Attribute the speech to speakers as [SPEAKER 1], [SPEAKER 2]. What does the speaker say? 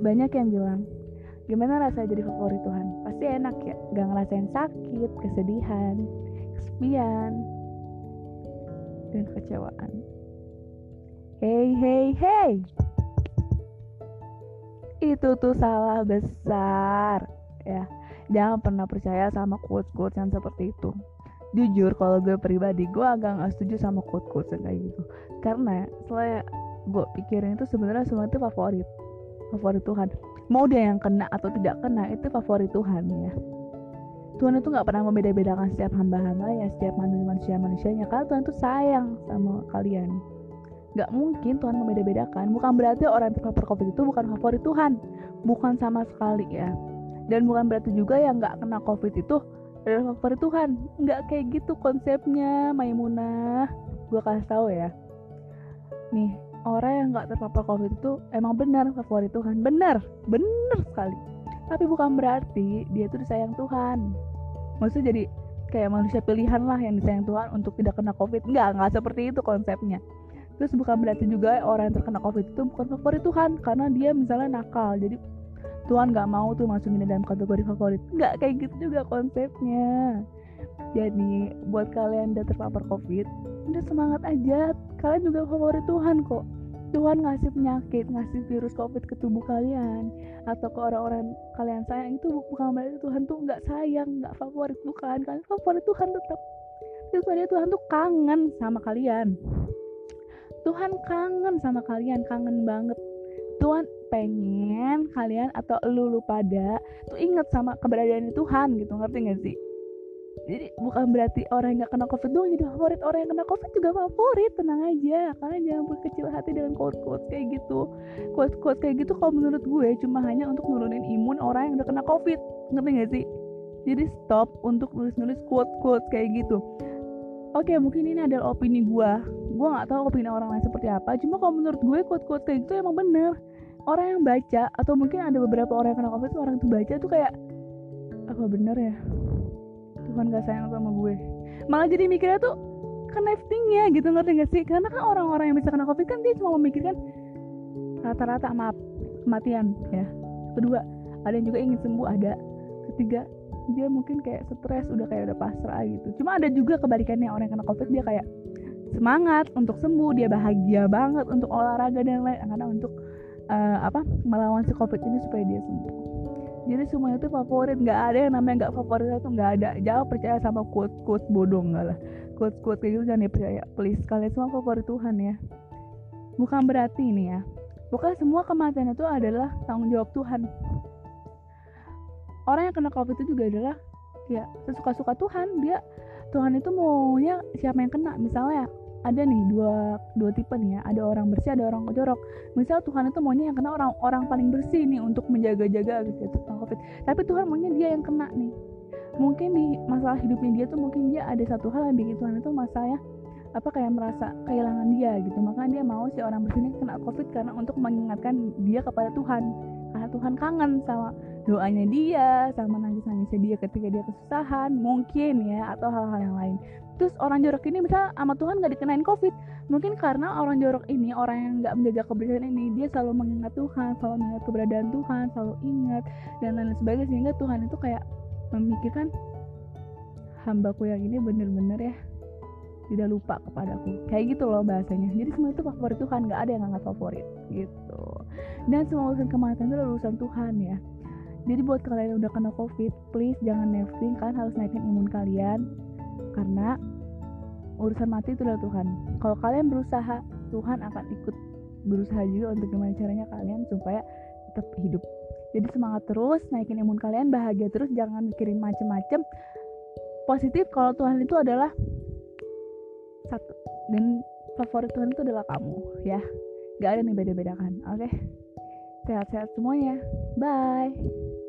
[SPEAKER 1] banyak yang bilang gimana rasa jadi favorit Tuhan? Pasti enak ya gak ngerasain sakit kesedihan kesepian dan kecewaan. Hey hey hey! Itu tuh salah besar ya. Jangan pernah percaya sama quotes-quotes yang seperti itu. Jujur kalau gue pribadi gue agak gak setuju sama quote-quotes yang kayak gitu. Karena setelah gue pikirin itu sebenarnya semua itu favorit favorit Tuhan. Mau dia yang kena atau tidak kena itu favorit Tuhan ya. Tuhan itu nggak pernah membeda-bedakan setiap hamba-hamba ya setiap manusia manusianya karena Tuhan itu sayang sama kalian. Nggak mungkin Tuhan membeda-bedakan. Bukan berarti orang yang terpapar covid itu bukan favorit Tuhan. Bukan sama sekali ya. Dan bukan berarti juga yang nggak kena covid itu adalah favorit Tuhan. Nggak kayak gitu konsepnya Maimunah. Gue kasih tahu ya. Nih orang yang nggak terpapar covid itu emang benar favorit Tuhan. Benar benar sekali. Tapi bukan berarti dia itu disayang Tuhan. Maksudnya jadi kayak manusia pilihan lah yang disayang Tuhan untuk tidak kena covid. Nggak nggak seperti itu konsepnya. Terus bukan berarti juga orang yang terkena covid itu bukan favorit Tuhan karena dia misalnya nakal. Jadi Tuhan nggak mau tuh masukin dalam kategori favorit. Nggak kayak gitu juga konsepnya. Jadi buat kalian yang udah terpapar covid udah semangat aja. Kalian juga favorit Tuhan kok Tuhan ngasih penyakit, ngasih virus COVID ke tubuh kalian atau ke orang-orang kalian sayang itu bukan berarti Tuhan tuh nggak sayang, nggak favorit bukan. Kalian favorit Tuhan tetap. Itu Tuhan tuh kangen sama kalian. Tuhan kangen sama kalian, kangen banget. Tuhan pengen kalian atau lu lu pada tuh inget sama keberadaan Tuhan gitu ngerti gak sih? Jadi bukan berarti orang yang gak kena covid doang jadi favorit orang yang kena covid juga favorit tenang aja. Kalian jangan berkecil hati dengan quote quote kayak gitu. Quote quote kayak gitu kalau menurut gue cuma hanya untuk nurunin imun orang yang udah kena covid. Ngerti gak sih? Jadi stop untuk nulis-nulis quote quote kayak gitu. Oke mungkin ini adalah opini gue. Gue gak tahu opini orang lain seperti apa. Cuma kalau menurut gue quote-quote kayak gitu emang bener. Orang yang baca Atau mungkin ada beberapa orang yang kena covid Orang itu baca tuh kayak Apa bener ya Tuhan gak sayang sama gue. Malah jadi mikirnya tuh Connectingnya gitu ngerti gak sih? Karena kan orang-orang yang bisa kena covid kan Dia cuma memikirkan Rata-rata maaf Kematian ya. Kedua Ada yang juga ingin sembuh ada. Ketiga dia mungkin kayak stres udah kayak udah pasrah gitu. Cuma ada juga kebalikannya orang yang kena covid dia kayak semangat untuk sembuh dia bahagia banget untuk olahraga dan lain karena untuk uh, apa melawan si covid ini supaya dia sembuh jadi semuanya itu favorit nggak ada yang namanya nggak favorit itu nggak ada. Jangan percaya sama quote quote bodoh nggak lah. Quote quote kayak gitu jangan dipercaya. Please kalian semua favorit Tuhan ya. Bukan berarti ini ya. Bukan semua kematian itu adalah tanggung jawab Tuhan. Orang yang kena covid itu juga adalah ya sesuka-suka Tuhan. Dia Tuhan itu maunya siapa yang kena. Misalnya ada nih dua dua tipe nih ya. Ada orang bersih ada orang jorok misal Tuhan itu maunya yang kena orang orang paling bersih nih untuk menjaga-jaga gitu tentang covid. Tapi Tuhan maunya dia yang kena nih. Mungkin di masalah hidupnya dia tuh mungkin dia ada satu hal yang bikin Tuhan itu masalah apa kayak merasa kehilangan dia gitu. Makanya dia mau si orang bersih ini kena covid karena untuk mengingatkan dia kepada Tuhan. Karena Tuhan kangen sama doanya dia sama nangis nangisnya dia ketika dia kesusahan mungkin ya atau hal-hal yang lain. Terus orang jorok ini bisa sama Tuhan nggak dikenain covid? Mungkin karena orang jorok ini orang yang nggak menjaga kebersihan ini dia selalu mengingat Tuhan selalu mengingat keberadaan Tuhan selalu ingat dan lain sebagainya sehingga Tuhan itu kayak memikirkan hambaku yang ini bener-bener ya tidak lupa kepadaku. Kayak gitu loh bahasanya. Jadi semua itu favorit Tuhan nggak ada yang nggak favorit gitu. Dan semua urusan kematian itu adalah urusan Tuhan ya jadi buat kalian yang udah kena covid please jangan nesting. Kalian harus naikin imun kalian. Karena urusan mati itu adalah Tuhan. Kalau kalian berusaha Tuhan akan ikut berusaha juga untuk gimana caranya kalian supaya tetap hidup. Jadi semangat terus naikin imun kalian bahagia terus jangan mikirin macem-macem. Positif kalau Tuhan itu adalah satu dan favorit Tuhan itu adalah kamu ya. Gak ada nih beda-bedakan oke? Okay? sehat-sehat semuanya. Bye